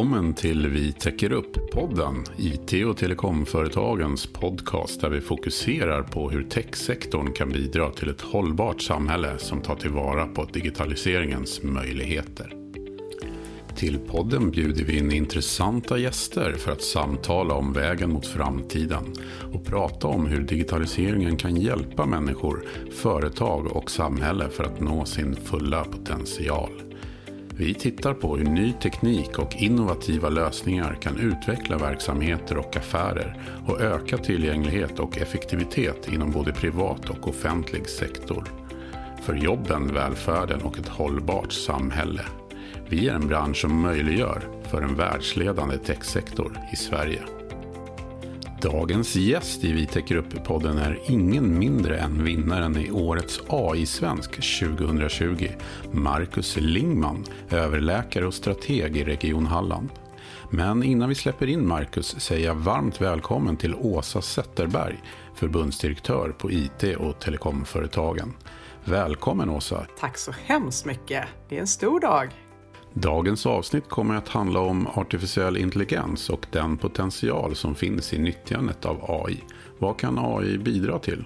Välkommen till Vi täcker upp-podden, IT och telekomföretagens podcast där vi fokuserar på hur techsektorn kan bidra till ett hållbart samhälle som tar tillvara på digitaliseringens möjligheter. Till podden bjuder vi in intressanta gäster för att samtala om vägen mot framtiden och prata om hur digitaliseringen kan hjälpa människor, företag och samhälle för att nå sin fulla potential. Vi tittar på hur ny teknik och innovativa lösningar kan utveckla verksamheter och affärer och öka tillgänglighet och effektivitet inom både privat och offentlig sektor. För jobben, välfärden och ett hållbart samhälle. Vi är en bransch som möjliggör för en världsledande techsektor i Sverige. Dagens gäst i Vi täcker upp-podden är ingen mindre än vinnaren i årets AI-svensk 2020, Marcus Lingman, överläkare och strateg i Region Halland. Men innan vi släpper in Marcus säger jag varmt välkommen till Åsa Zetterberg, förbundsdirektör på IT och telekomföretagen. Välkommen Åsa! Tack så hemskt mycket! Det är en stor dag. Dagens avsnitt kommer att handla om artificiell intelligens och den potential som finns i nyttjandet av AI. Vad kan AI bidra till?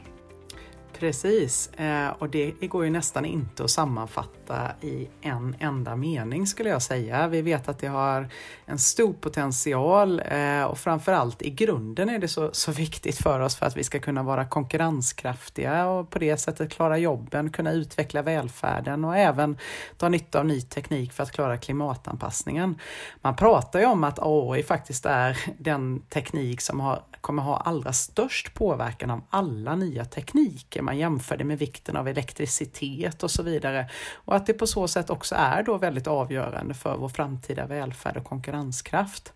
Precis, eh, och det går ju nästan inte att sammanfatta i en enda mening skulle jag säga. Vi vet att det har en stor potential eh, och framförallt i grunden är det så, så viktigt för oss för att vi ska kunna vara konkurrenskraftiga och på det sättet klara jobben, kunna utveckla välfärden och även ta nytta av ny teknik för att klara klimatanpassningen. Man pratar ju om att AI faktiskt är den teknik som har, kommer ha allra störst påverkan av alla nya tekniker man jämför det med vikten av elektricitet och så vidare. Och att det på så sätt också är då väldigt avgörande för vår framtida välfärd och konkurrenskraft.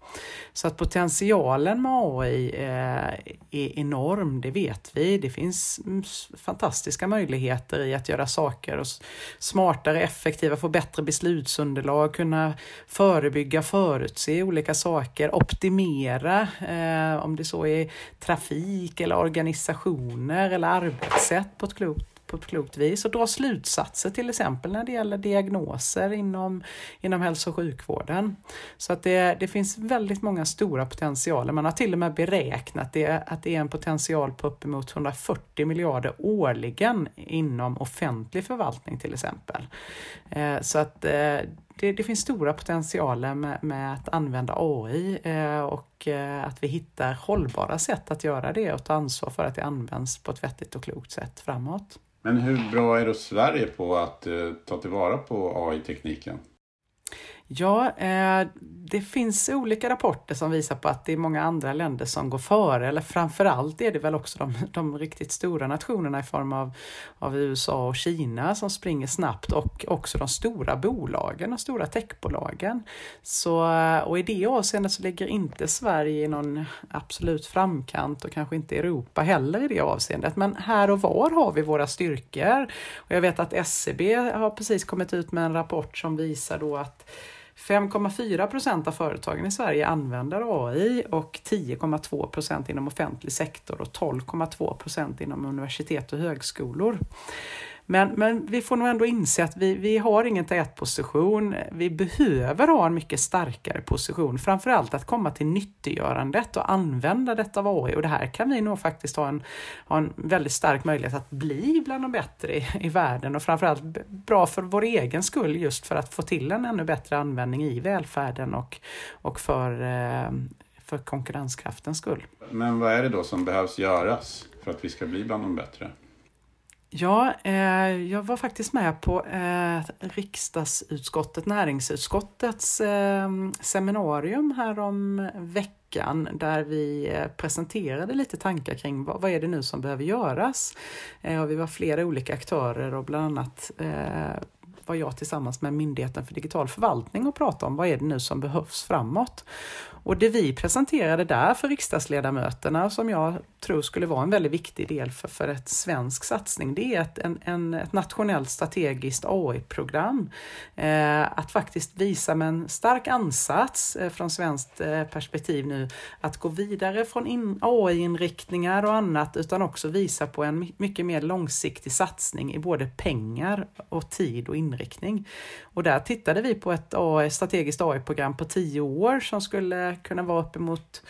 Så att potentialen med AI eh, är enorm, det vet vi. Det finns mm, fantastiska möjligheter i att göra saker smartare, effektiva, få bättre beslutsunderlag, kunna förebygga, förutse olika saker, optimera, eh, om det så är trafik eller organisationer eller arbetssätt på ett klokt på ett klokt vis och dra slutsatser till exempel när det gäller diagnoser inom, inom hälso och sjukvården. Så att det, det finns väldigt många stora potentialer. Man har till och med beräknat det, att det är en potential på uppemot 140 miljarder årligen inom offentlig förvaltning till exempel. Eh, så att eh, det, det, finns stora potentialer med, med att använda AI eh, och eh, att vi hittar hållbara sätt att göra det och ta ansvar för att det används på ett vettigt och klokt sätt framåt. Men hur bra är då Sverige på att eh, ta tillvara på AI-tekniken? Ja, eh, det finns olika rapporter som visar på att det är många andra länder som går före, eller framförallt är det väl också de, de riktigt stora nationerna i form av, av USA och Kina som springer snabbt och också de stora bolagen, de stora techbolagen. Så, och i det avseendet så ligger inte Sverige i någon absolut framkant och kanske inte Europa heller i det avseendet. Men här och var har vi våra styrkor. Och jag vet att SCB har precis kommit ut med en rapport som visar då att 5,4 procent av företagen i Sverige använder AI och 10,2 procent inom offentlig sektor och 12,2 procent inom universitet och högskolor. Men, men vi får nog ändå inse att vi, vi har ingen tätposition. Vi behöver ha en mycket starkare position, framförallt att komma till nyttiggörandet och använda detta av AI. Och det här kan vi nog faktiskt ha en, ha en väldigt stark möjlighet att bli bland de bättre i, i världen och framförallt bra för vår egen skull just för att få till en ännu bättre användning i välfärden och, och för, eh, för konkurrenskraftens skull. Men vad är det då som behövs göras för att vi ska bli bland de bättre? Ja, eh, jag var faktiskt med på eh, riksdagsutskottet, näringsutskottets eh, seminarium här om veckan där vi eh, presenterade lite tankar kring vad, vad, är det nu som behöver göras. Eh, och vi var flera olika aktörer och bland annat eh, var jag tillsammans med Myndigheten för digital förvaltning och pratade om vad är det nu som behövs framåt. Och det vi presenterade där för riksdagsledamöterna som jag tror skulle vara en väldigt viktig del för, för ett svensk satsning, det är ett, en, en, ett nationellt strategiskt AI-program. Eh, att faktiskt visa med en stark ansats eh, från svenskt eh, perspektiv nu nu att gå vidare från AI-inriktningar och annat utan också visa på en mycket mer långsiktig satsning i både pengar och tid och inriktning. Och där tittade vi på ett strategiskt AI-program på tio år som skulle kunna vara uppemot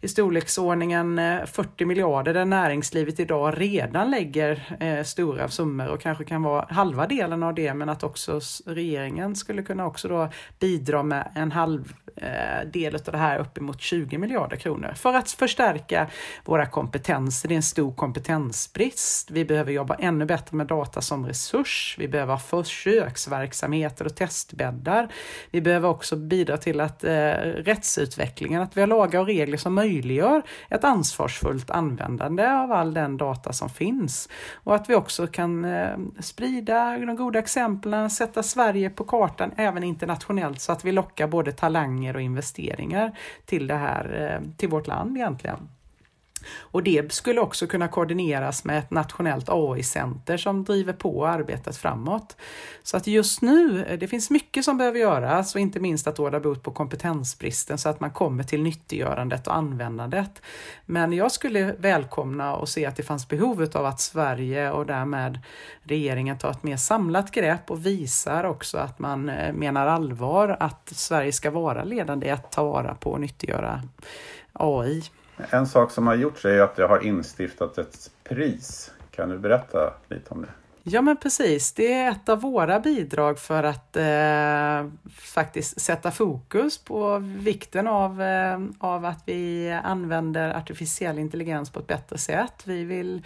i storleksordningen eh, 40 miljarder där näringslivet idag redan lägger eh, stora summor och kanske kan vara halva delen av det men att också regeringen skulle kunna också då bidra med en halv Eh, del av det här uppemot 20 miljarder kronor för att förstärka våra kompetenser. Det är en stor kompetensbrist. Vi behöver jobba ännu bättre med data som resurs. Vi behöver ha försöksverksamheter och testbäddar. Vi behöver också bidra till att eh, rättsutvecklingen, att vi har lagar och regler som möjliggör ett ansvarsfullt användande av all den data som finns. Och att vi också kan eh, sprida de goda exemplen, sätta Sverige på kartan även internationellt så att vi lockar både talanger och investeringar till det här, eh, till vårt land egentligen. Och det skulle också kunna koordineras med ett nationellt AI-center som driver på arbetet framåt. Så att just nu, eh, det finns mycket som behöver göras och inte minst att råda bot på kompetensbristen så att man kommer till nyttiggörandet och användandet. Men jag skulle välkomna och se att det fanns behovet av att Sverige och därmed regeringen tar ett mer samlat grepp och visar också att man eh, menar allvar att Sverige ska vara ledande i att ta vara på och nyttiggöra AI. En sak som har gjorts är att jag har instiftat ett pris. Kan du berätta lite om det? Ja men precis, det är ett av våra bidrag för att eh, faktiskt sätta fokus på vikten av, eh, av att vi använder artificiell intelligens på ett bättre sätt. Vi vill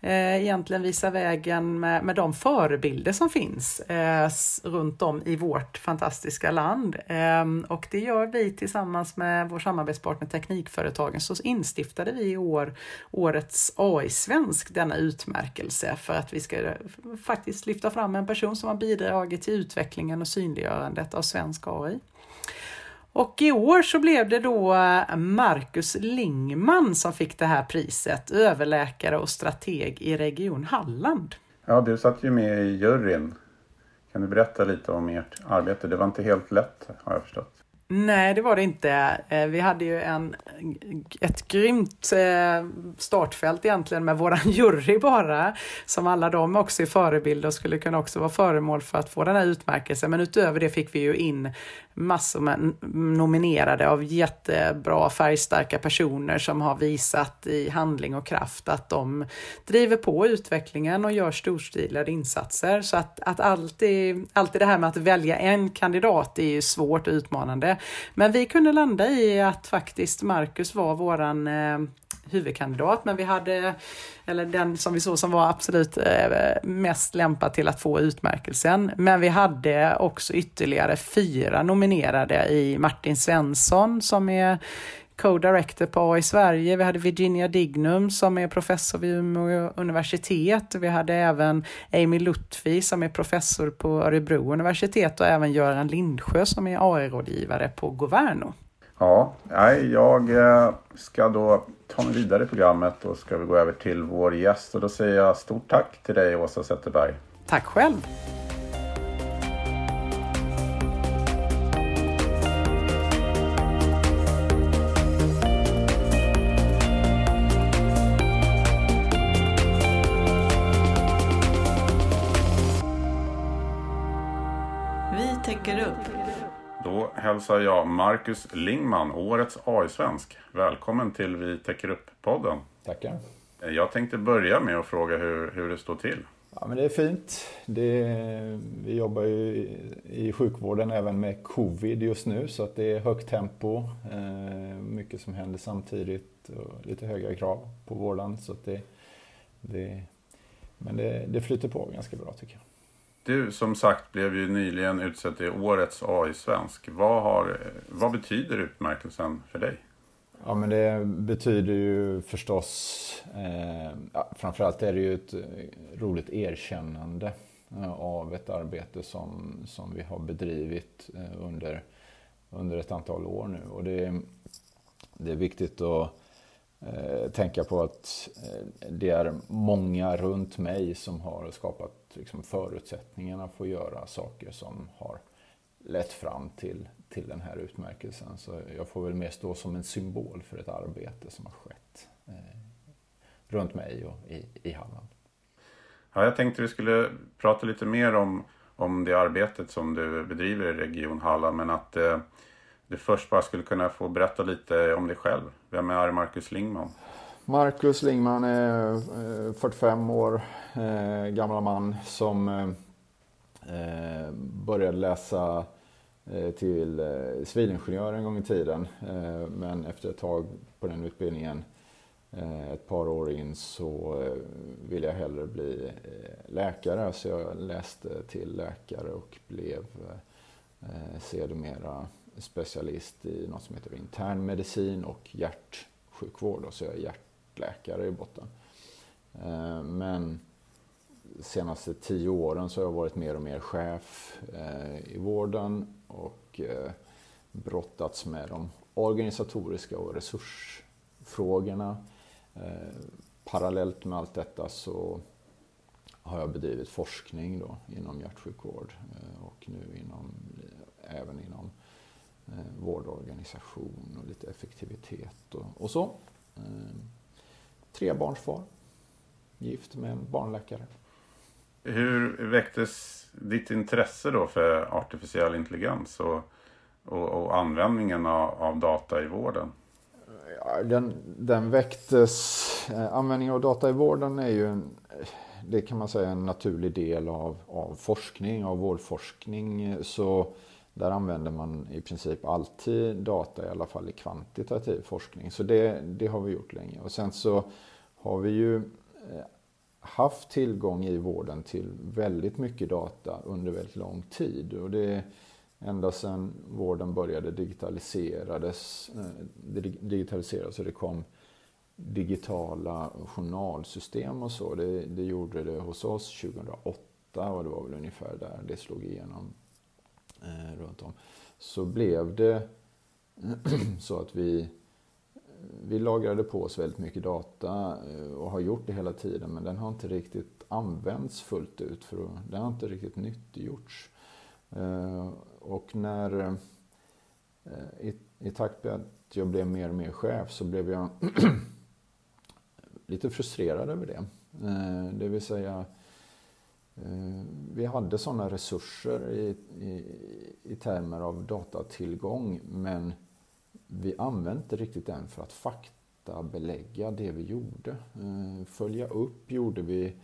eh, egentligen visa vägen med, med de förebilder som finns eh, runt om i vårt fantastiska land. Eh, och det gör vi tillsammans med vår samarbetspartner Teknikföretagen så instiftade vi i år årets AI-svensk denna utmärkelse för att vi ska eh, faktiskt lyfta fram en person som har bidragit till utvecklingen och synliggörandet av svensk AI. Och i år så blev det då eh, Marcus Lingman som fick det här priset, överläkare och strateg i Region Halland. Ja, du satt ju med i juryn. Kan du berätta lite om ert arbete? Det var inte helt lätt har jag förstått. Nej, det var det inte. Eh, vi hade ju en, ett grymt eh, startfält egentligen med våran jury bara, som alla de också är förebilder och skulle kunna också vara föremål för att få den här utmärkelsen. Men utöver det fick vi ju in massor med nominerade av jättebra färgstarka personer som har visat i handling och kraft att de driver på utvecklingen och gör storstilade insatser. Så att, att alltid, alltid det här med att välja en kandidat är ju svårt och utmanande. Men vi kunde landa i att faktiskt Marcus var våran eh, huvudkandidat, men vi hade, eller den som vi såg som var absolut eh, mest lämpad till att få utmärkelsen. Men vi hade också ytterligare fyra nominerade i Martin Svensson som är co-director på AI Sverige. Vi hade Virginia Dignum som är professor vid Umeå universitet. Vi hade även Amy Lutfi som är professor på Örebro universitet och även Göran Lindsjö som är AI-rådgivare på Governo. Ja, jag eh, ska då ta mig vidare i programmet och ska vi gå över till vår gäst och då säger jag stort tack till dig Åsa Zetterberg. Tack själv! Hälsar jag Marcus Lingman, årets AI-svensk. Välkommen till Vi täcker upp-podden. Tackar. Jag tänkte börja med att fråga hur, hur det står till. Ja, men det är fint. Det, vi jobbar ju i, i sjukvården även med covid just nu så att det är högt tempo. Eh, mycket som händer samtidigt och lite höga krav på vården. Så att det, det, men det, det flyter på ganska bra tycker jag. Du som sagt blev ju nyligen utsedd till årets AI-svensk. Vad, vad betyder utmärkelsen för dig? Ja men det betyder ju förstås, eh, ja, framförallt är det ju ett eh, roligt erkännande eh, av ett arbete som, som vi har bedrivit eh, under, under ett antal år nu. Och det, det är viktigt att eh, tänka på att eh, det är många runt mig som har skapat liksom, förutsättningarna för att göra saker som har lett fram till, till den här utmärkelsen. Så jag får väl mer stå som en symbol för ett arbete som har skett eh, runt mig och i, i Halland. Ja, jag tänkte vi skulle prata lite mer om, om det arbetet som du bedriver i Region Halland men att eh, du först bara skulle kunna få berätta lite om dig själv. Vem är Marcus Lingman? Marcus Lingman är eh, 45 år eh, gammal man som eh, började läsa eh, till eh, civilingenjör en gång i tiden. Eh, men efter ett tag på den utbildningen, eh, ett par år in, så ville jag hellre bli läkare. Så jag läste till läkare och blev sedermera specialist i något som heter internmedicin och hjärtsjukvård. Så jag är hjärtläkare i botten. Eh, men de senaste tio åren så har jag varit mer och mer chef eh, i vården och eh, brottats med de organisatoriska och resursfrågorna. Parallellt med allt detta så har jag bedrivit forskning då inom hjärtsjukvård och nu inom, även inom vårdorganisation och lite effektivitet och, och så. Trebarnsfar, gift med en barnläkare. Hur väcktes ditt intresse då för artificiell intelligens och, och, och användningen av, av, data i vården? Ja, den, den väcktes, eh, användningen av data i vården är ju en, det kan man säga en naturlig del av, av forskning, av vårdforskning. Så där använder man i princip alltid data, i alla fall i kvantitativ forskning. Så det, det har vi gjort länge. Och sen så har vi ju eh, haft tillgång i vården till väldigt mycket data under väldigt lång tid. Och det ända sedan vården började digitaliserades, eh, digitaliseras och det kom digitala journalsystem och så. Det, det gjorde det hos oss 2008 och det var väl ungefär där det slog igenom eh, runt om. Så blev det så att vi vi lagrade på oss väldigt mycket data eh, och har gjort det hela tiden men den har inte riktigt använts fullt ut. för Den har inte riktigt nyttiggjorts. Eh, och när eh, i, i takt med att jag blev mer och mer chef så blev jag lite frustrerad över det. Eh, det vill säga Eh, vi hade sådana resurser i, i, i termer av datatillgång men vi använde inte riktigt den för att faktabelägga det vi gjorde. Eh, följa upp gjorde vi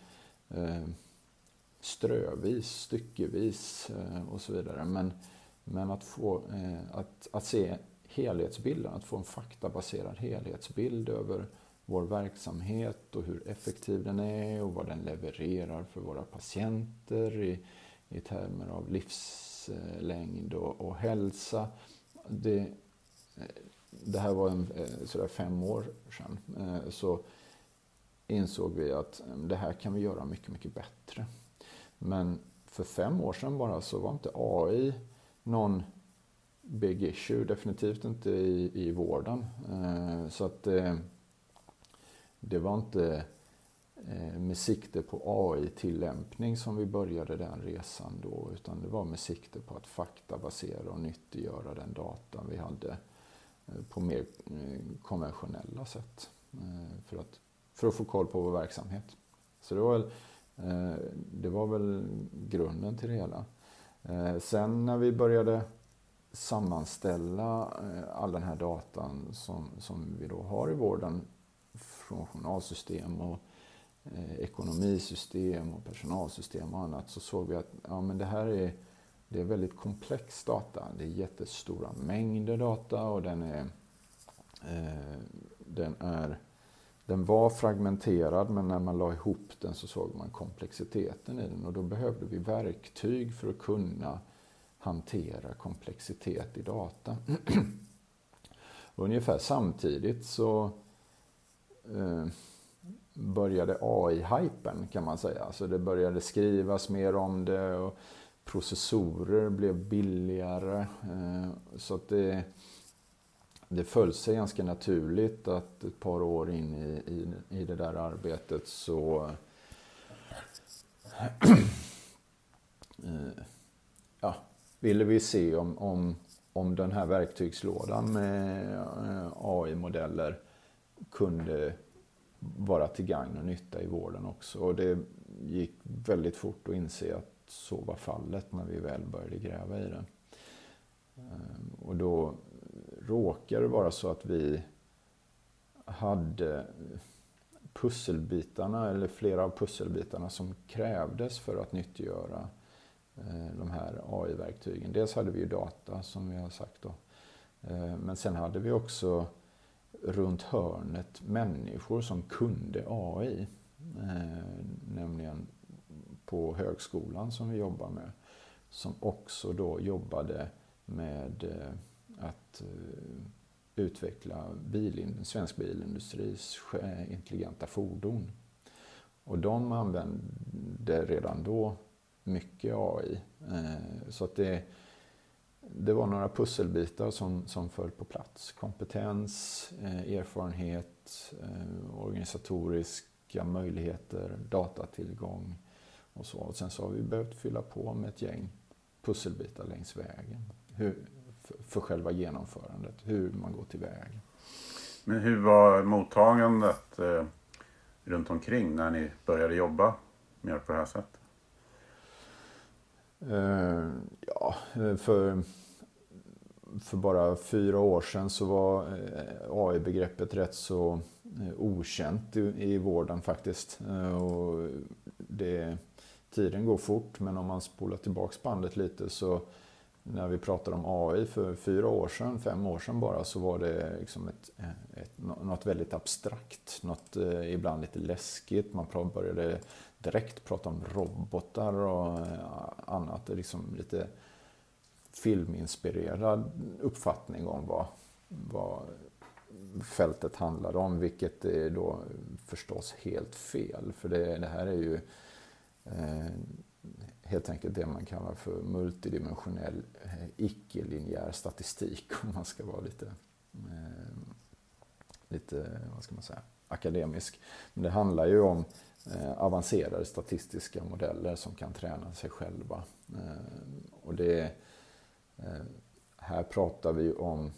eh, strövis, styckevis och så vidare. Men, men att, få, att, att se helhetsbilden, att få en faktabaserad helhetsbild över vår verksamhet och hur effektiv den är och vad den levererar för våra patienter i, i termer av livslängd och, och hälsa. Det, det här var en, eh, sådär fem år sedan, eh, så insåg vi att eh, det här kan vi göra mycket, mycket bättre. Men för fem år sedan bara så var inte AI någon big issue, definitivt inte i, i vården. Så att det, var inte eh, med sikte på AI-tillämpning som vi började den resan då, utan det var med sikte på att faktabasera och nyttiggöra den data vi hade eh, på mer eh, konventionella sätt. För att, för att få koll på vår verksamhet. Så det var väl, det var väl grunden till det hela. Sen när vi började sammanställa all den här datan som, som vi då har i vården från journalsystem och eh, ekonomisystem och personalsystem och annat så såg vi att ja, men det här är det är väldigt komplex data. Det är jättestora mängder data och den är, eh, den är den var fragmenterad men när man la ihop den så såg man komplexiteten i den och då behövde vi verktyg för att kunna hantera komplexitet i data. Ungefär samtidigt så eh, började AI-hypen kan man säga. Så det började skrivas mer om det och processorer blev billigare. Eh, så att det, det föll sig ganska naturligt att ett par år in i, i, i det där arbetet så eh, ja, ville vi se om, om, om den här verktygslådan med eh, AI-modeller kunde vara till gagn och nytta i vården också. Och det gick väldigt fort att inse att så var fallet när vi väl började gräva i det. Ehm, och då råkade det vara så att vi hade pusselbitarna, eller flera av pusselbitarna som krävdes för att nyttiggöra eh, de här AI-verktygen. Dels hade vi ju data som vi har sagt då. Ehm, men sen hade vi också runt hörnet människor som kunde AI. Eh, nämligen på högskolan som vi jobbar med. Som också då jobbade med eh, att eh, utveckla bil, svensk bilindustris eh, intelligenta fordon. Och de använde redan då mycket AI. Eh, så att det, det var några pusselbitar som, som föll på plats. Kompetens, eh, erfarenhet, eh, organisatoriska möjligheter, datatillgång och så. Och sen så har vi behövt fylla på med ett gäng pusselbitar längs vägen. Hur, för själva genomförandet, hur man går tillväga. Men hur var mottagandet eh, runt omkring när ni började jobba mer på det här sättet? Eh, ja, eh, för, för bara fyra år sedan så var eh, AI-begreppet rätt så okänt i, i vården faktiskt. Och det, tiden går fort men om man spolar tillbaks bandet lite så när vi pratade om AI för fyra år sedan, fem år sedan bara, så var det liksom ett, ett, något väldigt abstrakt, något ibland lite läskigt. Man började direkt prata om robotar och eh, annat. Liksom lite filminspirerad uppfattning om vad, vad fältet handlade om, vilket är då förstås helt fel. För det, det här är ju eh, helt enkelt det man kallar för multidimensionell eh, icke-linjär statistik om man ska vara lite, eh, lite vad ska man säga, akademisk. Men det handlar ju om eh, avancerade statistiska modeller som kan träna sig själva. Eh, och det, eh, här pratar vi om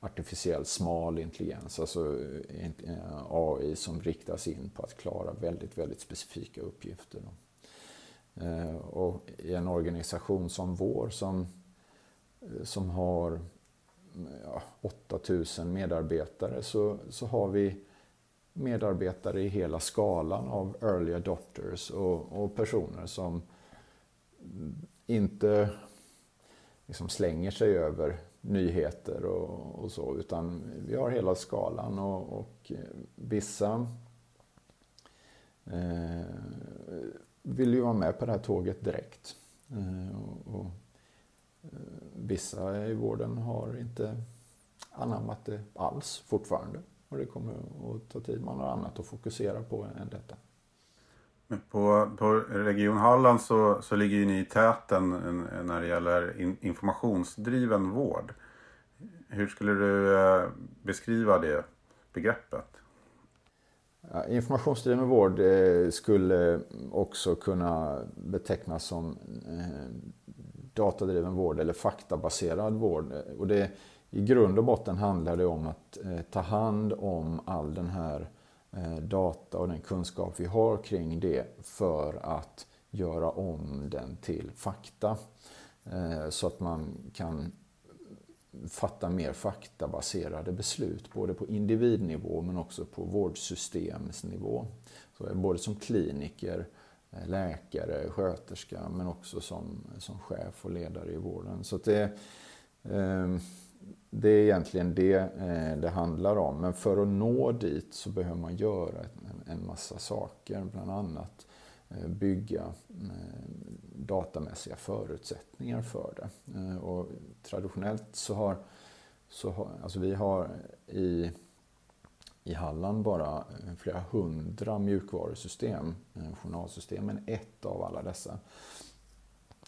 artificiell smal intelligens, alltså eh, AI som riktas in på att klara väldigt, väldigt specifika uppgifter. Och i en organisation som vår som, som har ja, 8000 medarbetare så, så har vi medarbetare i hela skalan av early adopters och, och personer som inte liksom slänger sig över nyheter och, och, så utan vi har hela skalan och, och vissa eh, vill ju vara med på det här tåget direkt. Eh, och, och, eh, vissa i vården har inte anammat det alls fortfarande. Och det kommer att ta tid. Man har annat att fokusera på än detta. På, på Region Halland så, så ligger ju ni i täten när det gäller in, informationsdriven vård. Hur skulle du eh, beskriva det begreppet? Ja, informationsdriven vård eh, skulle också kunna betecknas som eh, datadriven vård eller faktabaserad vård. Och det, i grund och botten handlar det om att eh, ta hand om all den här eh, data och den kunskap vi har kring det för att göra om den till fakta. Eh, så att man kan fatta mer faktabaserade beslut, både på individnivå men också på vårdsystemsnivå. Så både som kliniker, läkare, sköterska men också som, som chef och ledare i vården. Så det, eh, det är egentligen det eh, det handlar om. Men för att nå dit så behöver man göra en massa saker, bland annat eh, bygga eh, datamässiga förutsättningar för det. Och traditionellt så har, så har alltså vi har i, i Halland bara flera hundra mjukvarusystem, journalsystemen ett av alla dessa,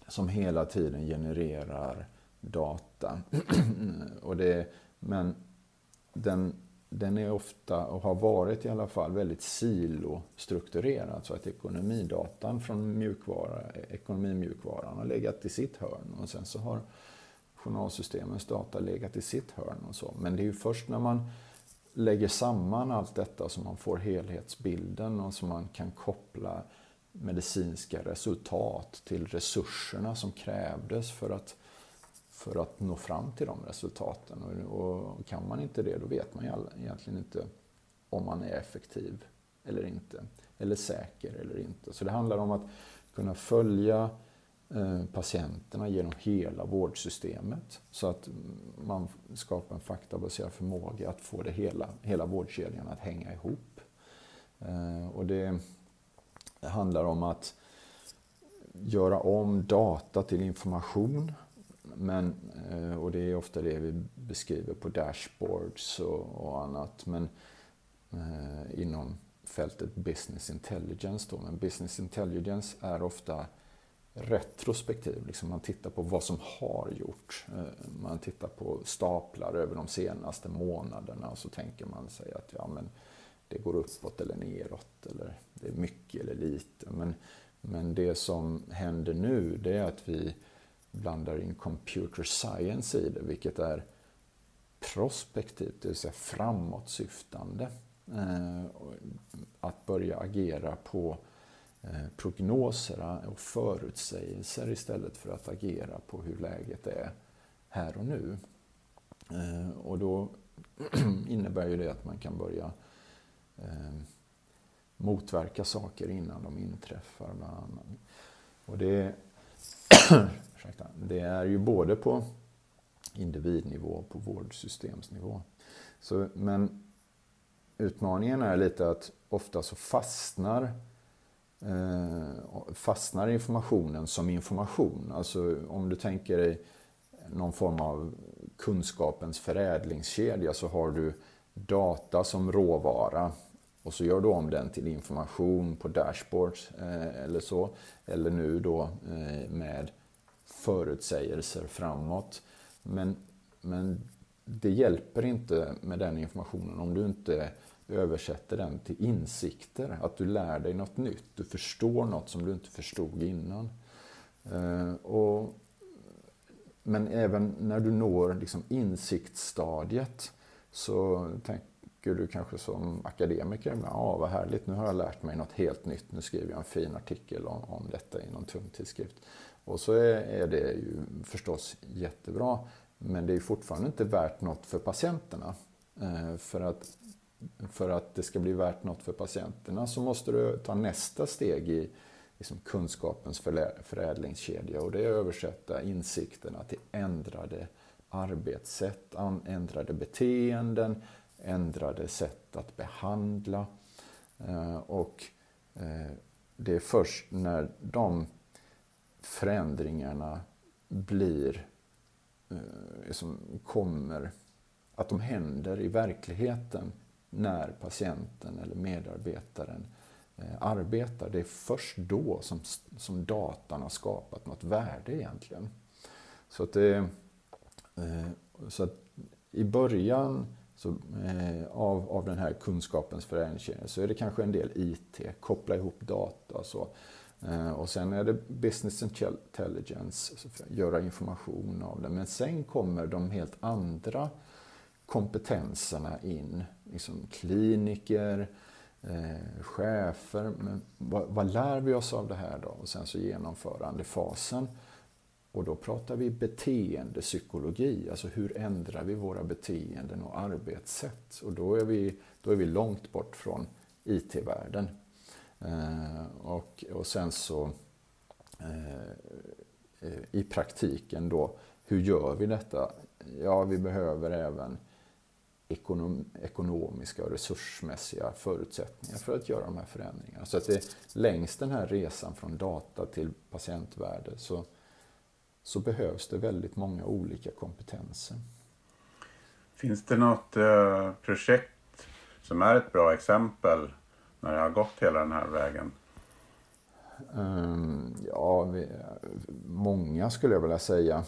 som hela tiden genererar data. och det, men den den är ofta, och har varit i alla fall, väldigt silostrukturerad. Så att ekonomidatan från mjukvara, ekonomimjukvaran har legat i sitt hörn och sen så har journalsystemens data legat i sitt hörn och så. Men det är ju först när man lägger samman allt detta som man får helhetsbilden och som man kan koppla medicinska resultat till resurserna som krävdes för att, för att nå fram till de resultaten. Och, och kan man inte det, då vet man ju egentligen inte om man är effektiv eller inte. Eller säker eller inte. Så det handlar om att kunna följa eh, patienterna genom hela vårdsystemet. Så att man skapar en faktabaserad förmåga att få det hela, hela vårdkedjan att hänga ihop. Eh, och det handlar om att göra om data till information. Men, eh, och det är ofta det vi beskriver på dashboards och, och annat. Men eh, inom fältet business intelligence. Då. Men business intelligence är ofta retrospektiv. Liksom man tittar på vad som har gjorts. Eh, man tittar på staplar över de senaste månaderna och så tänker man sig att ja, men det går uppåt eller neråt eller det är mycket eller lite. Men, men det som händer nu det är att vi blandar in computer science i det, vilket är prospektivt, det vill säga framåtsyftande. Eh, att börja agera på eh, prognoser och förutsägelser istället för att agera på hur läget är här och nu. Eh, och då innebär ju det att man kan börja motverka saker innan de inträffar. Bland annat. Och det, det är ju både på individnivå och på vårdsystemsnivå. Så, men utmaningen är lite att ofta så fastnar eh, fastnar informationen som information. Alltså om du tänker dig någon form av kunskapens förädlingskedja så har du data som råvara och så gör du om den till information på dashboards eh, eller så. Eller nu då eh, med förutsägelser framåt. Men, men det hjälper inte med den informationen om du inte översätter den till insikter. Att du lär dig något nytt. Du förstår något som du inte förstod innan. Eh, och, men även när du når liksom insiktsstadiet så tänk, tycker du kanske som akademiker, ja vad härligt, nu har jag lärt mig något helt nytt, nu skriver jag en fin artikel om, om detta i någon tung tidskrift. Och så är, är det ju förstås jättebra, men det är fortfarande inte värt något för patienterna. Eh, för, att, för att det ska bli värt något för patienterna så måste du ta nästa steg i liksom kunskapens förädlingskedja och det är att översätta insikterna till ändrade arbetssätt, ändrade beteenden, ändrade sätt att behandla. Eh, och eh, det är först när de förändringarna blir, eh, liksom kommer, att de händer i verkligheten när patienten eller medarbetaren arbetar. Det är först då som, som datan har skapat något värde egentligen. Så att, det, så att i början så, eh, av, av den här kunskapens förädlingskedja så är det kanske en del IT, koppla ihop data och så. Eh, och sen är det business intelligence, göra information av det. Men sen kommer de helt andra kompetenserna in. Liksom kliniker, eh, chefer. Men vad, vad, lär vi oss av det här då? Och sen så genomförandefasen. Och då pratar vi beteendepsykologi, alltså hur ändrar vi våra beteenden och arbetssätt? Och då är vi, då är vi långt bort från IT-världen. Eh, och, och sen så eh, i praktiken då, hur gör vi detta? Ja, vi behöver även ekonom, ekonomiska och resursmässiga förutsättningar för att göra de här förändringarna. Så att det, längs den här resan från data till patientvärde så så behövs det väldigt många olika kompetenser. Finns det något eh, projekt som är ett bra exempel när det har gått hela den här vägen? Um, ja, vi, många skulle jag vilja säga.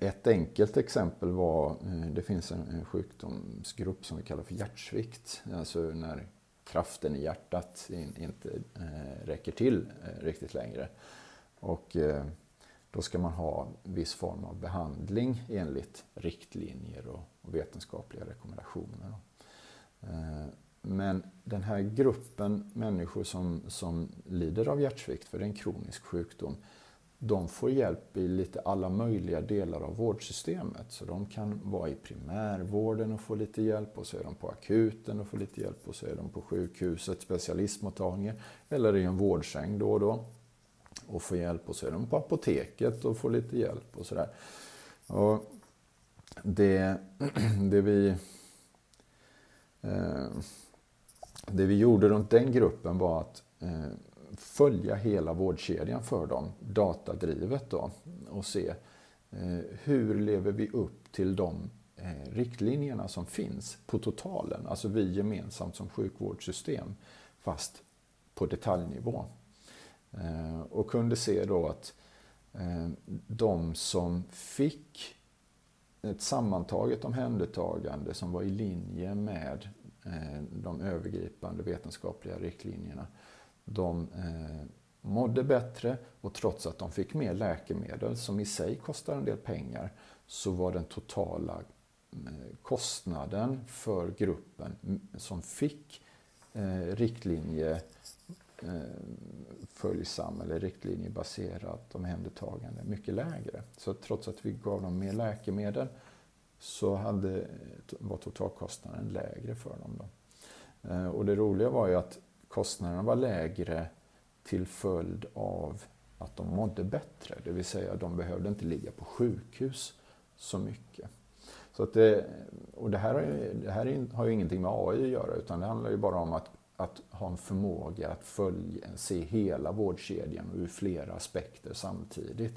Ett enkelt exempel var, det finns en sjukdomsgrupp som vi kallar för hjärtsvikt. Alltså när kraften i hjärtat inte räcker till riktigt längre. Och eh, då ska man ha viss form av behandling enligt riktlinjer och vetenskapliga rekommendationer. Eh, men den här gruppen människor som, som lider av hjärtsvikt, för det är en kronisk sjukdom, de får hjälp i lite alla möjliga delar av vårdsystemet. Så de kan vara i primärvården och få lite hjälp och så är de på akuten och får lite hjälp och så är de på sjukhuset, specialistmottagningen eller i en vårdsäng då och då och få hjälp och så är de på apoteket och får lite hjälp och sådär. Och det, det, vi, eh, det vi gjorde runt den gruppen var att eh, följa hela vårdkedjan för dem, datadrivet då, och se eh, hur lever vi upp till de eh, riktlinjerna som finns på totalen, alltså vi gemensamt som sjukvårdssystem, fast på detaljnivå. Eh, och kunde se då att eh, de som fick ett sammantaget omhändertagande som var i linje med eh, de övergripande vetenskapliga riktlinjerna, de mådde bättre och trots att de fick mer läkemedel som i sig kostar en del pengar så var den totala kostnaden för gruppen mm, som fick riktlinje följsam eller riktlinjebaserat omhändertagande mycket lägre. Så trots att vi gav dem mer läkemedel så hade, var totalkostnaden lägre för dem. Då. Eh, och det roliga var ju att kostnaderna var lägre till följd av att de mådde bättre. Det vill säga de behövde inte ligga på sjukhus så mycket. Så att det, och det här, det här har ju ingenting med AI att göra utan det handlar ju bara om att att ha en förmåga att följa, se hela vårdkedjan ur flera aspekter samtidigt.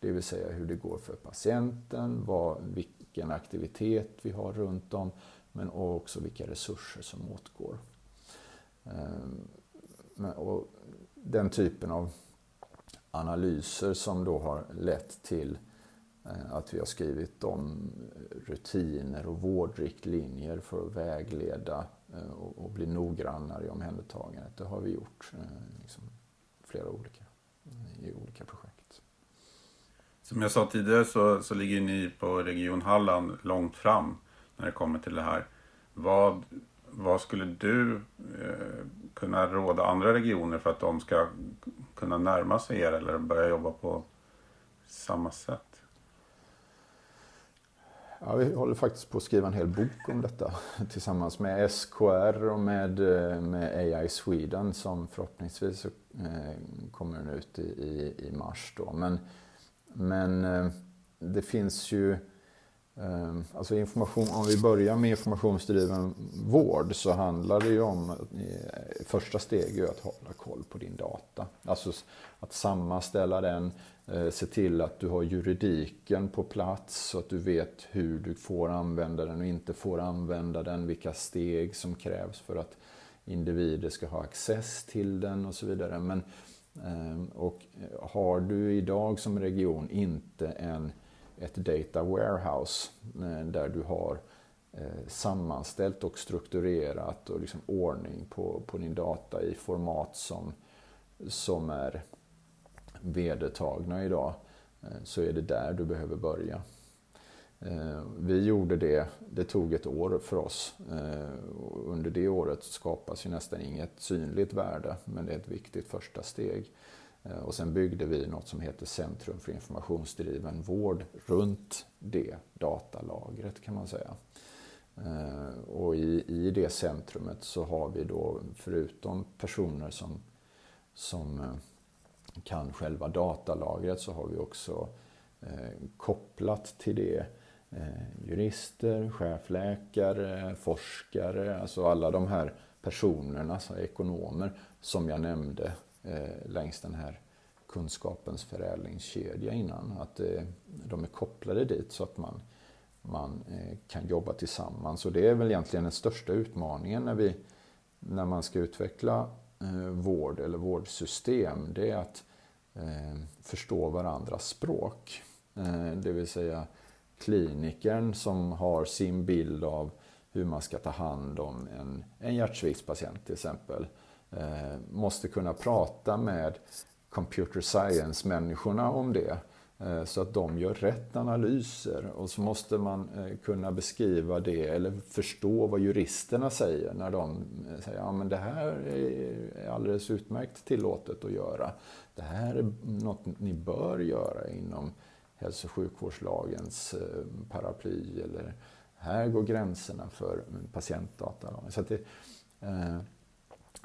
Det vill säga hur det går för patienten, vad, vilken aktivitet vi har runt om, men också vilka resurser som åtgår. Ehm, och den typen av analyser som då har lett till eh, att vi har skrivit om rutiner och vårdriktlinjer för att vägleda Eh, och, bli noggrannare i omhändertagandet. Det har vi gjort eh, liksom, flera olika, i olika projekt. Som jag sa tidigare så, så ligger ni på Region Halland långt fram när det kommer till det här. Vad, vad skulle du eh, kunna råda andra regioner för att de ska kunna närma sig er eller börja jobba på samma sätt? Ja, vi håller faktiskt på att skriva en hel bok om detta tillsammans med SKR och med, eh, med AI Sweden som förhoppningsvis eh, kommer den ut i, i, i mars. Då. Men, men eh, det finns ju Ehm, alltså information, om vi börjar med informationsdriven vård så handlar det ju om, eh, första steg är att hålla koll på din data. Alltså att sammanställa den, eh, se till att du har juridiken på plats så att du vet hur du får använda den och inte får använda den, vilka steg som krävs för att individer ska ha access till den och så vidare. Men, ehm, och eh, har du idag som region inte en, ett data warehouse eh, där du har eh, sammanställt och strukturerat och liksom ordning på, på din data i format som, som är vedertagna idag eh, så är det där du behöver börja. Vi gjorde det, det tog ett år för oss. Under det året skapas ju nästan inget synligt värde, men det är ett viktigt första steg. Eh, och sen byggde vi något som heter Centrum för informationsdriven vård runt det datalagret kan man säga. Eh, och i, i det centrumet så har vi då förutom personer som, som eh, kan själva datalagret så har vi också eh, kopplat till det eh, jurister, chefläkare, forskare, alltså alla de här personerna, alltså ekonomer, som jag nämnde eh, längs den här kunskapens förädlingskedja innan. Att eh, de är kopplade dit så att man, man eh, kan jobba tillsammans. Och det är väl egentligen den största utmaningen när, vi, när man ska utveckla eh, vård eller vårdsystem, det är att eh, förstå varandras språk. Eh, det vill säga klinikern som har sin bild av hur man ska ta hand om en, en hjärtsviktspatient till exempel. Eh, måste kunna prata med computer science-människorna om det. Eh, så att de gör rätt analyser och så måste man eh, kunna beskriva det eller förstå vad juristerna säger när de eh, säger att ja, det här är alldeles utmärkt tillåtet att göra. Det här är något ni bör göra inom hälso och sjukvårdslagens eh, paraply eller här går gränserna för patientdata. Så att, det,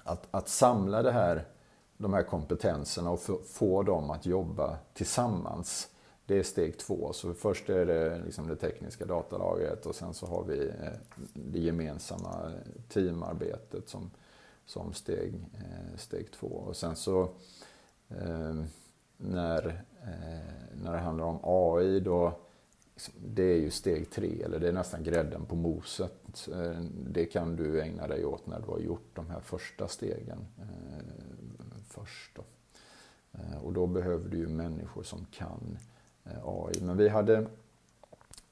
att, att samla det här de här kompetenserna och få dem att jobba tillsammans. Det är steg två. Så först är det liksom det tekniska datalagret och sen så har vi eh, det gemensamma teamarbetet som, som steg, eh, steg två. Och sen så eh, när, när det handlar om AI då det är ju steg tre, eller det är nästan grädden på moset. Eh, det kan du ägna dig åt när du har gjort de här första stegen eh, först. Då. Eh, och då behöver du ju människor som kan AI. Men vi hade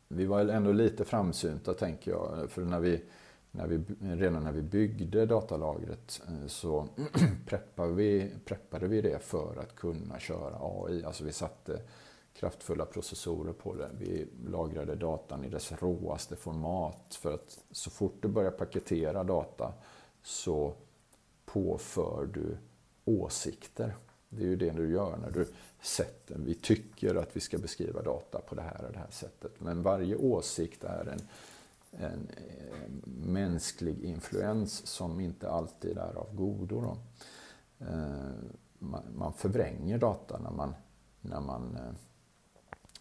vi var ändå lite framsynta tänker jag. För när vi, när vi, redan när vi byggde datalagret så preppade vi, preppade vi det för att kunna köra AI. Alltså vi satte kraftfulla processorer på det. Vi lagrade datan i dess råaste format för att så fort du börjar paketera data så påför du åsikter. Det är ju det du gör när du sätter, vi tycker att vi ska beskriva data på det här och det här sättet. Men varje åsikt är en, en, en mänsklig influens som inte alltid är av godo. Då. Eh, man, man förvränger data när man, när man eh,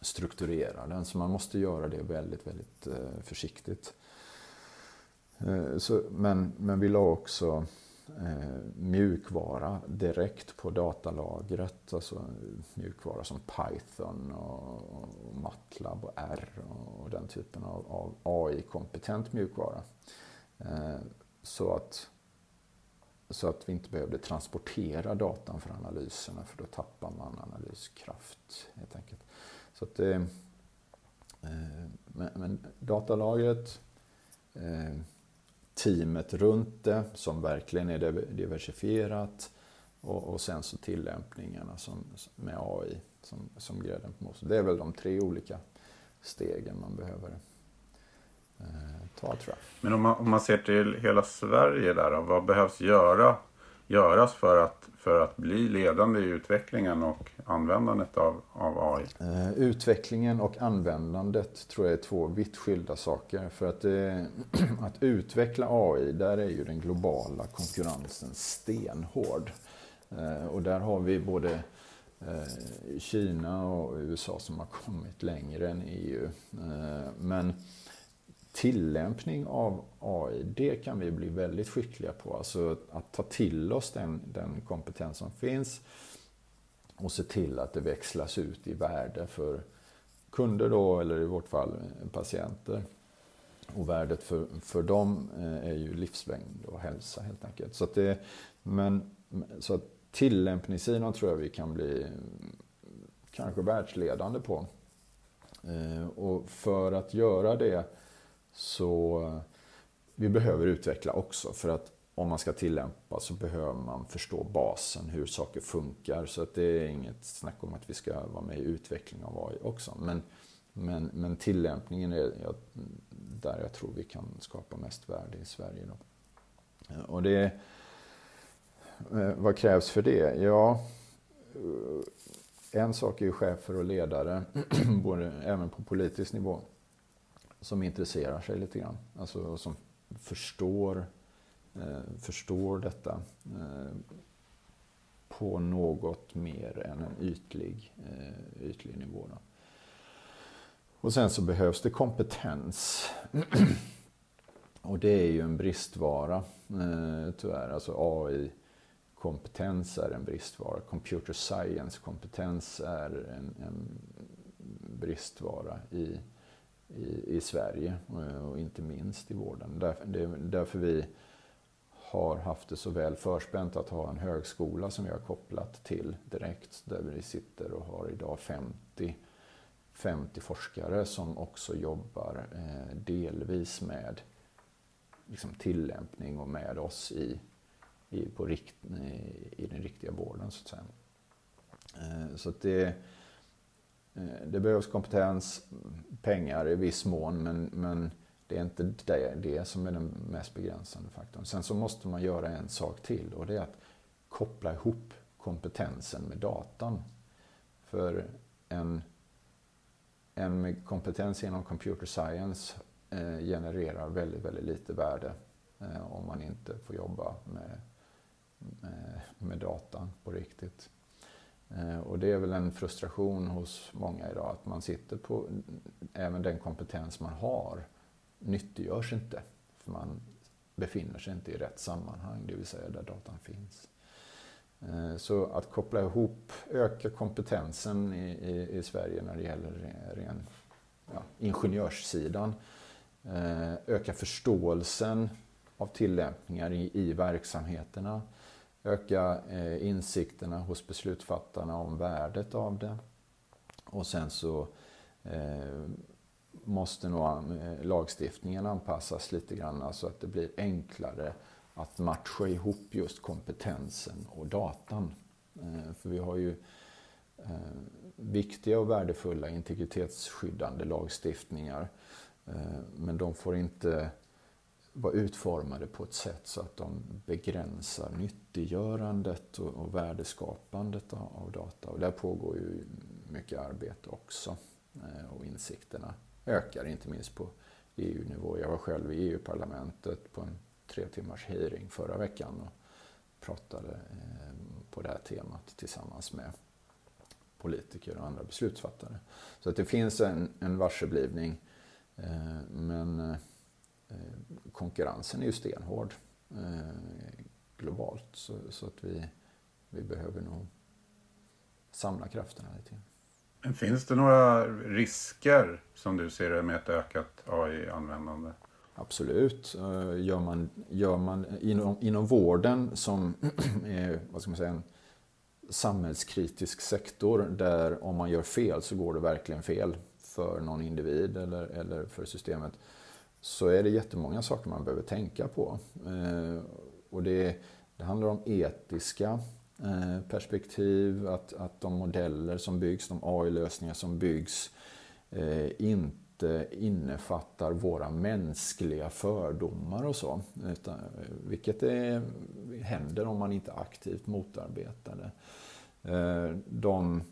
strukturera den, så man måste göra det väldigt, väldigt eh, försiktigt. Eh, så, men, men vi la också eh, mjukvara direkt på datalagret. Alltså eh, mjukvara som Python och, Matlab och R och den typen av, av AI-kompetent mjukvara. Eh, så, att, så att vi inte behövde transportera datan för analyserna för då tappar man analyskraft helt enkelt. Så att det, eh, men, men datalagret eh, teamet runt det som verkligen är diversifierat och, och sen så tillämpningarna som, med AI som, som grädden på moset. Det är väl de tre olika stegen man behöver eh, ta tror jag. Men om man, om man ser till hela Sverige där då, vad behövs göra, göras för att för att bli ledande i utvecklingen och användandet av, av AI? Eh, utvecklingen och användandet tror jag är två vitt skilda saker. För att, eh, att utveckla AI, där är ju den globala konkurrensen stenhård. Eh, och där har vi både Kina och USA som har kommit längre än EU. Men tillämpning av AI, det kan vi bli väldigt skickliga på. Alltså att ta till oss den, den kompetens som finns och se till att det växlas ut i värde för kunder då, eller i vårt fall patienter. Och värdet för, för dem eh, är ju livslängd och hälsa helt enkelt. Så att det, men, så att tillämpningssidan tror jag vi kan bli mm, kanske världsledande på. Eh, och för att göra det så eh, vi behöver utveckla också för att om man ska tillämpa så behöver man förstå basen, hur saker funkar. Så att det är inget snack om att vi ska vara med i utveckling av AI också. Men, men, men tillämpningen är där jag tror vi kan skapa mest värde i Sverige. Då. Eh, och det, eh, vad krävs för det? Ja, en sak är ju chefer och ledare, både, även på politisk nivå som intresserar sig lite grann. Alltså som förstår, eh, förstår detta eh, på något mer än en ytlig, eh, ytlig nivå. Då. Och sen så behövs det kompetens. Och det är ju en bristvara eh, tyvärr. Alltså AI-kompetens är en bristvara. Computer science-kompetens är en, en bristvara i i, i Sverige eh, och inte minst i vården. Det är därför vi har haft det så väl förspänt att ha en högskola som vi har kopplat till direkt. Där vi sitter och har idag 50 50 forskare som också jobbar eh, delvis med liksom, tillämpning och med oss i, i, på rikt, i, i den riktiga vården. Så att säga. Eh, så att det, Eh, det behövs kompetens, pengar i viss mån, men, men det är inte det, det som är den mest begränsande faktorn. Sen så måste man göra en sak till och det är att koppla ihop kompetensen med datan. För en, en med kompetens inom computer science eh, genererar väldigt, väldigt lite värde eh, om man inte får jobba med, med, med datan på riktigt. Eh, och det är väl en frustration hos många idag att man sitter på även den kompetens man har nyttiggörs inte. För man befinner sig inte i rätt sammanhang, det vill säga där datan finns. Eh, så att koppla ihop, öka kompetensen i, i, i Sverige när det gäller ren ja, ingenjörssidan. Eh, öka förståelsen av tillämpningar i, i verksamheterna. Öka eh, insikterna hos beslutsfattarna om värdet av det. Och sen så eh, måste nog eh, lagstiftningen anpassas lite grann så att det blir enklare att matcha ihop just kompetensen och datan. För vi har ju viktiga och värdefulla integritetsskyddande lagstiftningar. Men de får inte var utformade på ett sätt så att de begränsar nyttiggörandet och värdeskapandet av data. Och där pågår ju mycket arbete också. Eh, och insikterna ökar, inte minst på EU-nivå. Jag var själv i EU-parlamentet på en tre timmars hearing förra veckan och pratade eh, på det här temat tillsammans med politiker och andra beslutsfattare. Så att det finns en, en varseblivning eh, men konkurrensen är ju stenhård globalt så, så att vi, vi behöver nog samla krafterna lite grann. Finns det några risker som du ser det med ett ökat AI-användande? Absolut. Eh, gör man, gör man inom, inom vården som är vad ska man säga, en samhällskritisk sektor där om man gör fel så går det verkligen fel för någon individ eller, eller för systemet så är det jättemånga saker man behöver tänka på. Eh, och det, det handlar om etiska eh, perspektiv, att, att de modeller som byggs, de AI-lösningar som byggs eh, inte innefattar våra mänskliga fördomar och så. Utan, vilket är, händer om man inte aktivt motarbetar det. De,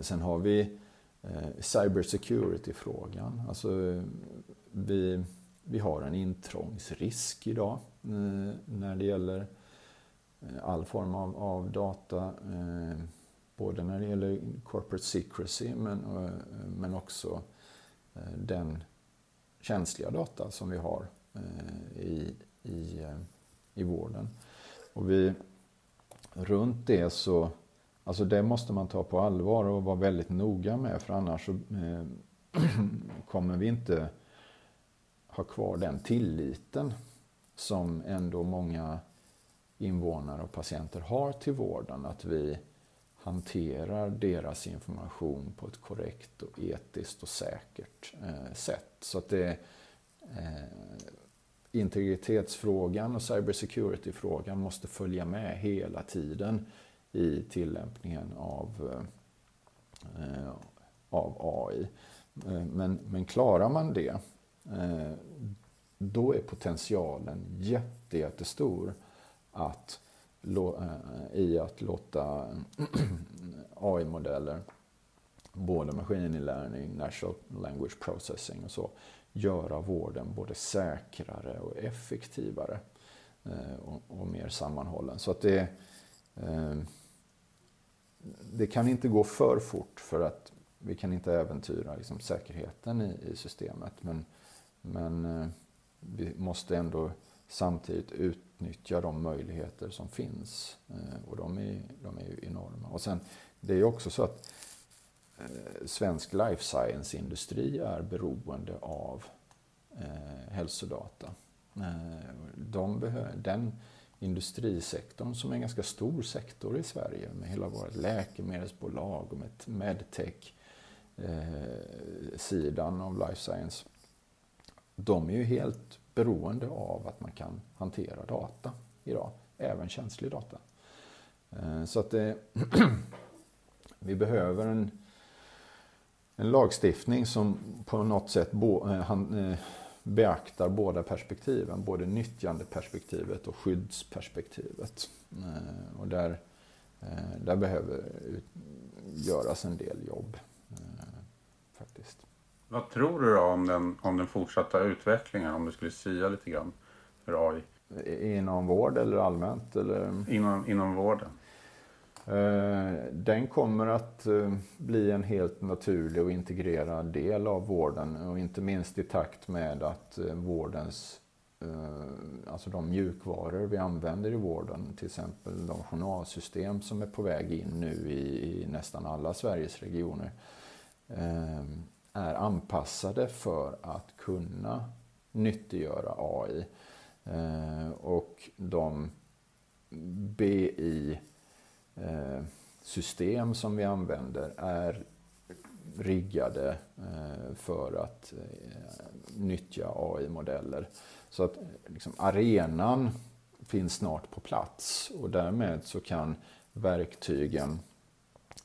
sen har vi cybersecurity-frågan. Alltså, vi, vi har en intrångsrisk idag eh, när det gäller eh, all form av, av data. Eh, både när det gäller corporate secrecy men, men också Eh, den känsliga data som vi har eh, i, i, eh, i vården. Och vi, runt det så, alltså det måste man ta på allvar och vara väldigt noga med för annars så kommer vi inte ha kvar den tilliten som ändå många invånare och patienter har till vården. Att vi hanterar deras information på ett korrekt och etiskt och säkert eh, sätt. Så att det eh, integritetsfrågan och cybersecurity-frågan måste följa med hela tiden i tillämpningen av, eh, av AI. Eh, men, men klarar man det, Eh, då är potentialen jätte, jättestor att eh, i att låta eh, AI-modeller, både maskininlärning, natural language processing och så, göra vården både säkrare och effektivare och, och mer sammanhållen. Så att det, det kan inte gå för fort för att vi kan inte äventyra liksom, säkerheten i, i systemet. Men, men eh, vi måste ändå samtidigt utnyttja de möjligheter som finns. Eh, och de är, de är ju enorma. Och sen, det är ju också så att eh, svensk life science-industri är beroende av eh, hälsodata. Eh, de behöver, den industrisektorn som är en ganska stor sektor i Sverige med hela vårt läkemedelsbolag och med medtech eh, sidan av life science. De är ju helt beroende av att man kan hantera data idag, även känslig data. Eh, så att det, eh, vi behöver en, en lagstiftning som på något sätt bo, eh, han, beaktar båda perspektiven, både nyttjandeperspektivet och skyddsperspektivet. Och där, där behöver göras en del jobb. Faktiskt. Vad tror du då om den, om den fortsatta utvecklingen, om du skulle sia lite grann för AI? Inom vård eller allmänt? Eller? Inom, inom vården. Eh, den kommer att eh, bli en helt naturlig och integrerad del av vården och inte minst i takt med att eh, vårdens, alltså de mjukvaror vi använder i vården, till exempel de journalsystem som är på väg in nu i, nästan alla Sveriges regioner, är anpassade för att kunna nyttiggöra AI. Eh, och de BI-system som vi använder är riggade eh, för att eh, nyttja AI-modeller. Så att liksom, arenan finns snart på plats och därmed så kan verktygen,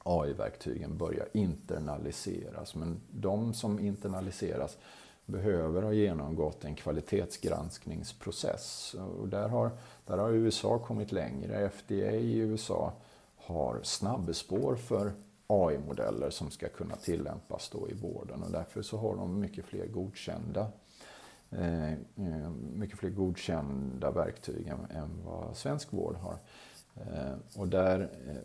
AI-verktygen börjar internaliseras. Men de som internaliseras behöver ha genomgått en kvalitetsgranskningsprocess. Och där har, där har USA kommit längre. FDA i USA har snabbspår för AI-modeller som ska kunna tillämpas då i vården och därför så har de mycket fler godkända eh, eh mycket fler godkända verktyg än, än vad svensk vård har. Eh, och där eh,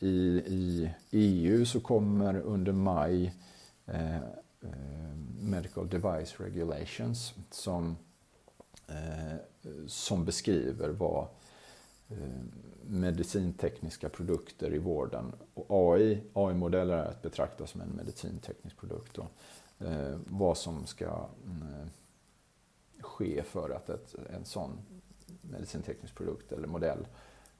i, i EU så kommer under maj eh, Medical Device Regulations som, eh, som beskriver vad eh, medicintekniska produkter i vården. Och AI, AI-modeller är att betrakta som en medicinteknisk produkt. Och, eh, vad som ska eh, ske för att ett, en sån medicinteknisk produkt eller modell eh,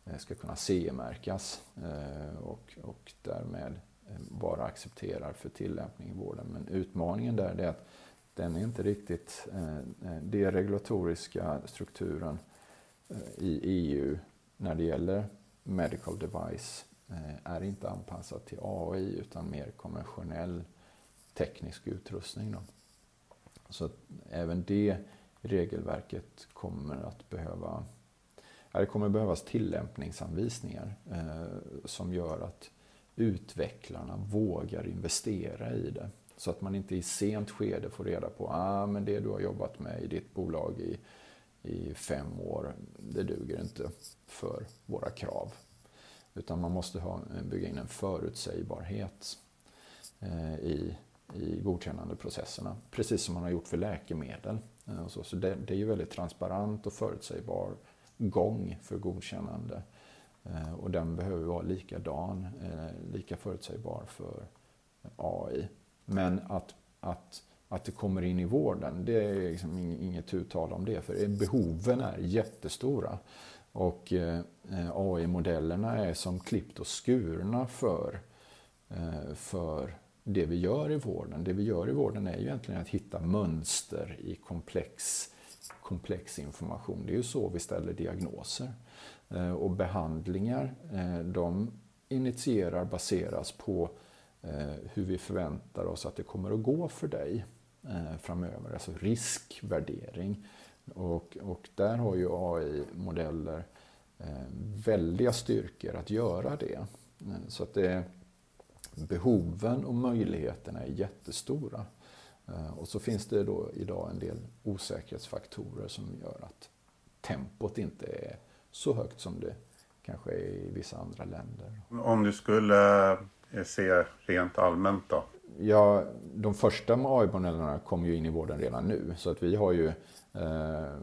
Eh, ska kunna CE-märkas eh, och, och därmed eh, vara accepterad för tillämpning i vården. Men utmaningen där är att den är inte riktigt, den regulatoriska strukturen i EU när det gäller medical device är inte anpassad till AI utan mer konventionell teknisk utrustning. Då. Så även det regelverket kommer att behöva det kommer behövas tillämpningsanvisningar eh, som gör att utvecklarna vågar investera i det. Så att man inte i sent skede får reda på ah, men det du har jobbat med i ditt bolag i i fem år, det duger inte för våra krav. Utan man måste ha, eh, bygga in en förutsägbarhet eh, i, i godkännandeprocesserna. Precis som man har gjort för läkemedel. Eh, så, så det, det är ju väldigt transparent och förutsägbar gång för godkännande. Eh, och den behöver vara likadan, eh, lika förutsägbar för AI. Men att, att att det kommer in i vården, det är liksom inget uttal om det. För behoven är jättestora. Och eh, AI-modellerna är som klippt och skurna för, för det vi gör i vården. Det vi gör i vården är ju egentligen att hitta mönster i komplex, komplex information. Det är ju så vi ställer diagnoser. Eh, och behandlingar, eh, de initierar, baseras på eh, hur vi förväntar oss att det kommer att gå för dig. Framöver, alltså riskvärdering. Och, och där har ju AI-modeller väldiga styrkor att göra det. Så att det, behoven och möjligheterna är jättestora. Och så finns det då idag en del osäkerhetsfaktorer som gör att tempot inte är så högt som det kanske är i vissa andra länder. Om du skulle se rent allmänt då? Ja, de första AI-modellerna kom ju in i vården redan nu. Så att vi har ju, eh,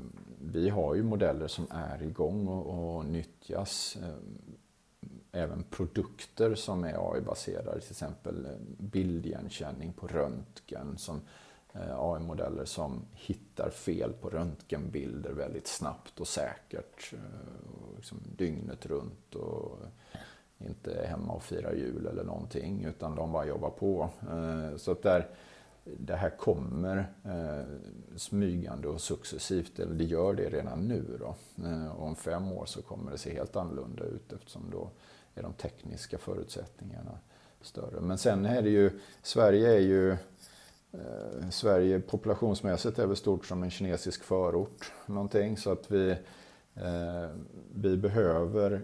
vi har ju modeller som är igång och, och nyttjas. Även produkter som är AI-baserade, till exempel eh, bildigenkänning på röntgen. Som eh, AI-modeller som hittar fel på röntgenbilder väldigt snabbt och säkert. Eh, och liksom dygnet runt. Och, inte är hemma och firar jul eller någonting utan de bara jobbar på. Så att där, det här kommer smygande och successivt, eller det gör det redan nu. Då. Och om fem år så kommer det se helt annorlunda ut eftersom då är de tekniska förutsättningarna större. Men sen är det ju, Sverige är ju eh, Sverige populationsmässigt är väl stort som en kinesisk förort. Någonting, så att vi, eh, vi behöver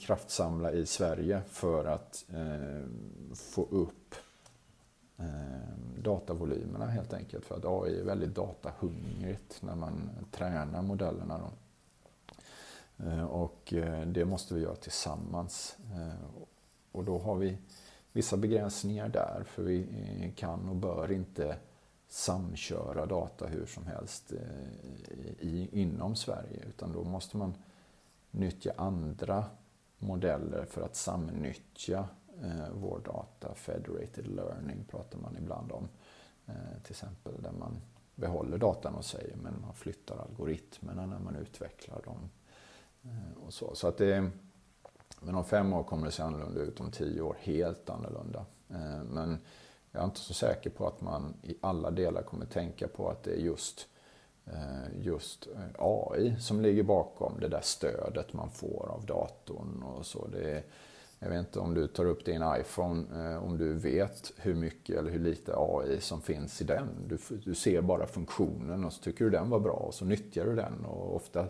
kraftsamla i Sverige för att eh, få upp eh, datavolymerna helt enkelt. För att AI är väldigt datahungrigt när man tränar modellerna. Då. Eh, och eh, det måste vi göra tillsammans. Eh, och då har vi vissa begränsningar där, för vi kan och bör inte samköra data hur som helst i, inom Sverige, utan då måste man nyttja andra modeller för att samnyttja vår data. Federated learning pratar man ibland om. Till exempel där man behåller datan hos sig men man flyttar algoritmerna när man utvecklar dem. Eh, och så. så att det, men om fem år kommer det se annorlunda ut, om tio år helt annorlunda. Eh, men jag är inte så säker på att man i alla delar kommer tänka på att det är just eh, just AI som ligger bakom det där stödet man får av datorn och så. Det är, jag vet inte om du tar upp din iPhone, om du vet hur mycket eller hur lite AI som finns i den. Du, du ser bara funktionen och så tycker du den var bra och så nyttjar du den. Och ofta,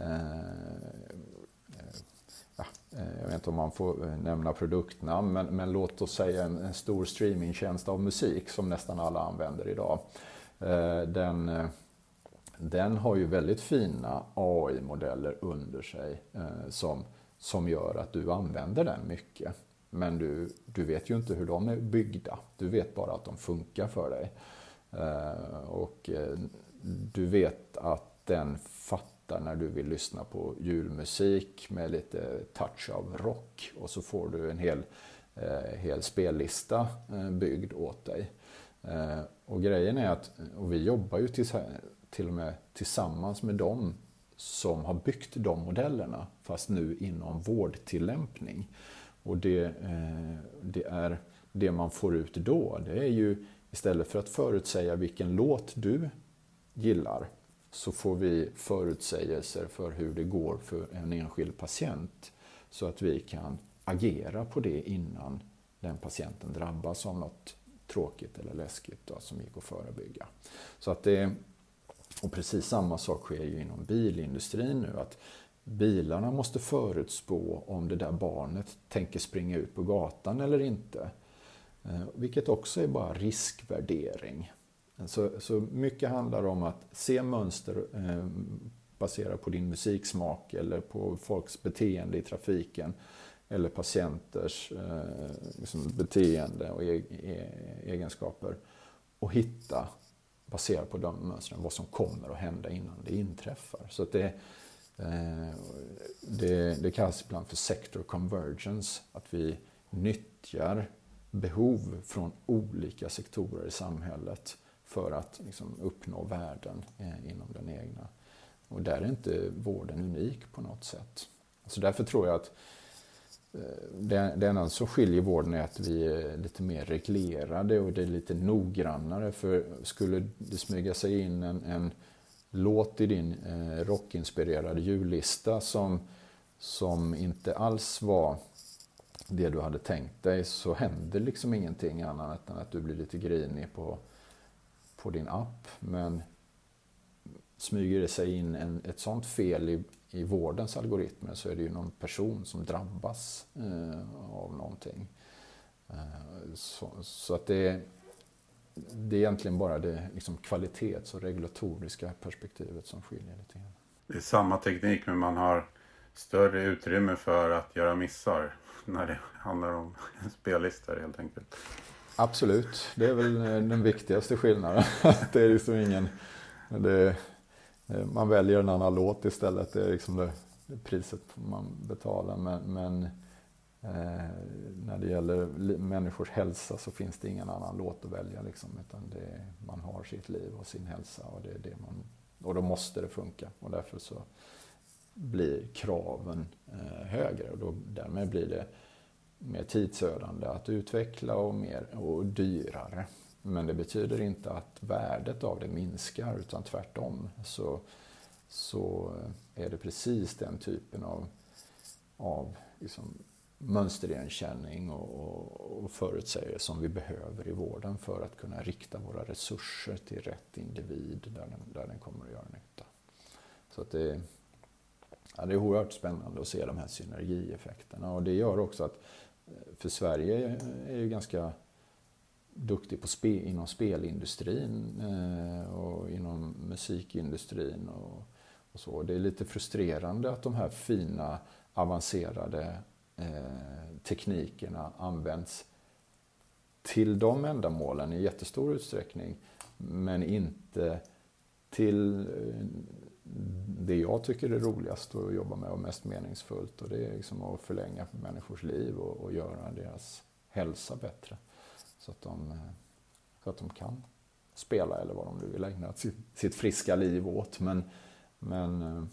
Eh, eh, ja, eh, jag vet inte om man får nämna produktnamn, men, men låt oss säga en, en stor streamingtjänst av musik som nästan alla använder idag. Den den har ju väldigt fina AI-modeller under sig som, som gör att du använder den mycket. Men du, du vet ju inte hur de är byggda. Du vet bara att de funkar för dig. Och du vet att den fattar när du vill lyssna på julmusik med lite touch av rock. Och så får du en hel, eh, hel spellista eh, byggd åt dig. Eh, och grejen är att, och vi jobbar ju tillsammans till och med tillsammans med dem som har byggt de modellerna, fast nu inom vårdtillämpning. Och det, eh, det, är, det man får ut då, det är ju istället för att förutsäga vilken låt du gillar, så får vi förutsägelser för hur det går för en enskild patient. Så att vi kan agera på det innan den patienten drabbas av något tråkigt eller läskigt då, som gick att förebygga. Så att det, och precis samma sak sker ju inom bilindustrin nu. att Bilarna måste förutspå om det där barnet tänker springa ut på gatan eller inte. Eh, vilket också är bara riskvärdering. Så, så mycket handlar om att se mönster eh, baserat på din musiksmak eller på folks beteende i trafiken eller patienters eh, liksom beteende och e e egenskaper och hitta baserat på de mönstren, vad som kommer att hända innan det inträffar. Så att det, eh, det, det kallas ibland för sector convergence, att vi nyttjar behov från olika sektorer i samhället för att liksom, uppnå värden eh, inom den egna. Och där är inte vården unik på något sätt. Så därför tror jag att eh, det, det enda som skiljer vården är att vi är lite mer reglerade och det är lite noggrannare. För skulle det smyga sig in en, en låt i din eh, rockinspirerade jullista som, som inte alls var det du hade tänkt dig så händer liksom ingenting annat än att du blir lite grinig på, på din app. Men smyger det sig in en, ett sånt fel i, i vårdens algoritmer så är det ju någon person som drabbas eh, av någonting. Eh, så, så, att det, det är egentligen bara det liksom kvalitets och regulatoriska perspektivet som skiljer lite grann. Det är samma teknik men man har större utrymme för att göra missar när det handlar om spellistor helt enkelt. Absolut, det är väl eh, den viktigaste skillnaden. det är liksom ingen... Det, eh, man väljer en annan låt istället. Det är liksom det, det priset man betalar. Men, men eh, när det gäller människors hälsa så finns det ingen annan låt att välja. Liksom, utan det, man har sitt liv och sin hälsa och, det är det man, och då måste det funka. Och därför så blir kraven eh, högre och då, därmed blir det mer tidsödande att utveckla och, mer, och dyrare. Men det betyder inte att värdet av det minskar utan tvärtom så, så är det precis den typen av, av liksom mönsterigenkänning och, och förutsägelse som vi behöver i vården för att kunna rikta våra resurser till rätt individ där den, där den kommer att göra nytta. Så att det, ja, det är oerhört spännande att se de här synergieffekterna och det gör också att för Sverige är ju ganska duktig på spe, inom spelindustrin eh, och inom musikindustrin och, och, så. Det är lite frustrerande att de här fina avancerade eh, teknikerna används till de ändamålen i jättestor utsträckning men inte till eh, det jag tycker är roligast att jobba med och mest meningsfullt och det är liksom att förlänga människors liv och, och göra deras hälsa bättre. Så att, de, eh, så att de kan spela eller vad de nu vill ägna sitt, sitt friska liv åt. Men, men eh,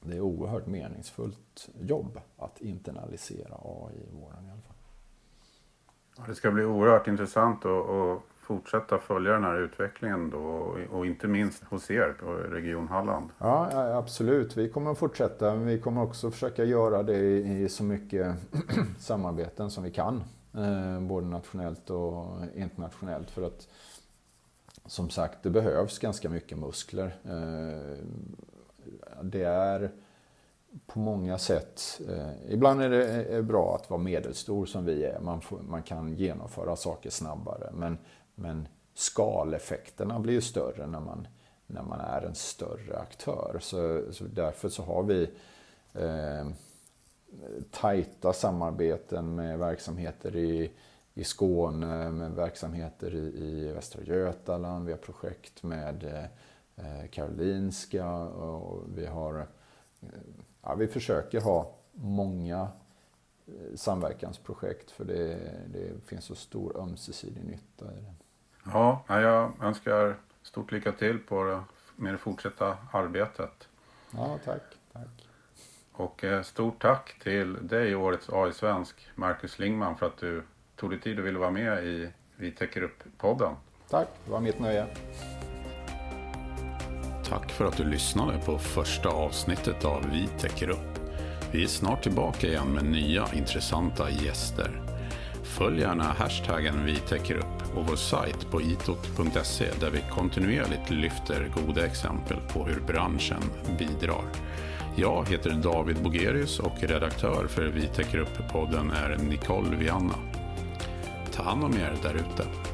det är oerhört meningsfullt jobb att internalisera AI i vården i alla fall. Det ska bli oerhört intressant att, att fortsätta följa den här utvecklingen då och inte minst hos er på Region Halland? Ja, absolut. Vi kommer att fortsätta. Men vi kommer också försöka göra det i så mycket samarbeten som vi kan. Eh, både nationellt och internationellt. För att som sagt, det behövs ganska mycket muskler. Eh, det är på många sätt. Eh, ibland är det bra att vara medelstor som vi är. Man, får, man kan genomföra saker snabbare. Men men skaleffekterna blir ju större när man, när man är en större aktör. Så, så därför så har vi eh, tajta samarbeten med verksamheter i, i Skåne, med verksamheter i, i Västra Götaland. Vi har projekt med eh, eh Karolinska och vi har eh, ja, vi försöker ha många eh, samverkansprojekt för det, det finns så stor ömsesidig nytta i det. Ja, jag önskar stort lycka till på det, med det fortsatta arbetet. Ja, tack. tack. Och eh, stort tack till dig, årets AI-svensk, Marcus Lingman, för att du tog dig tid och ville vara med i Vi täcker upp-podden. Tack, det var mitt nöje. Tack för att du lyssnade på första avsnittet av Vi täcker upp. Vi är snart tillbaka igen med nya intressanta gäster. Följ gärna hashtaggen Vi täcker upp och vår sajt på itot.se där vi kontinuerligt lyfter goda exempel på hur branschen bidrar. Jag heter David Bogerius och redaktör för Vi täcker upp-podden är Nicole Vianna. Ta hand om er där ute.